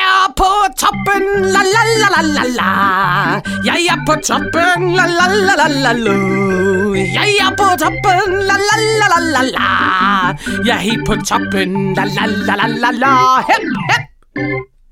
er på toppen, la la la la la la. Jeg er på toppen, la la la la la la. Jeg er på toppen, la la la la la la. Jeg er helt på toppen, la la la la la la. Hep, hep.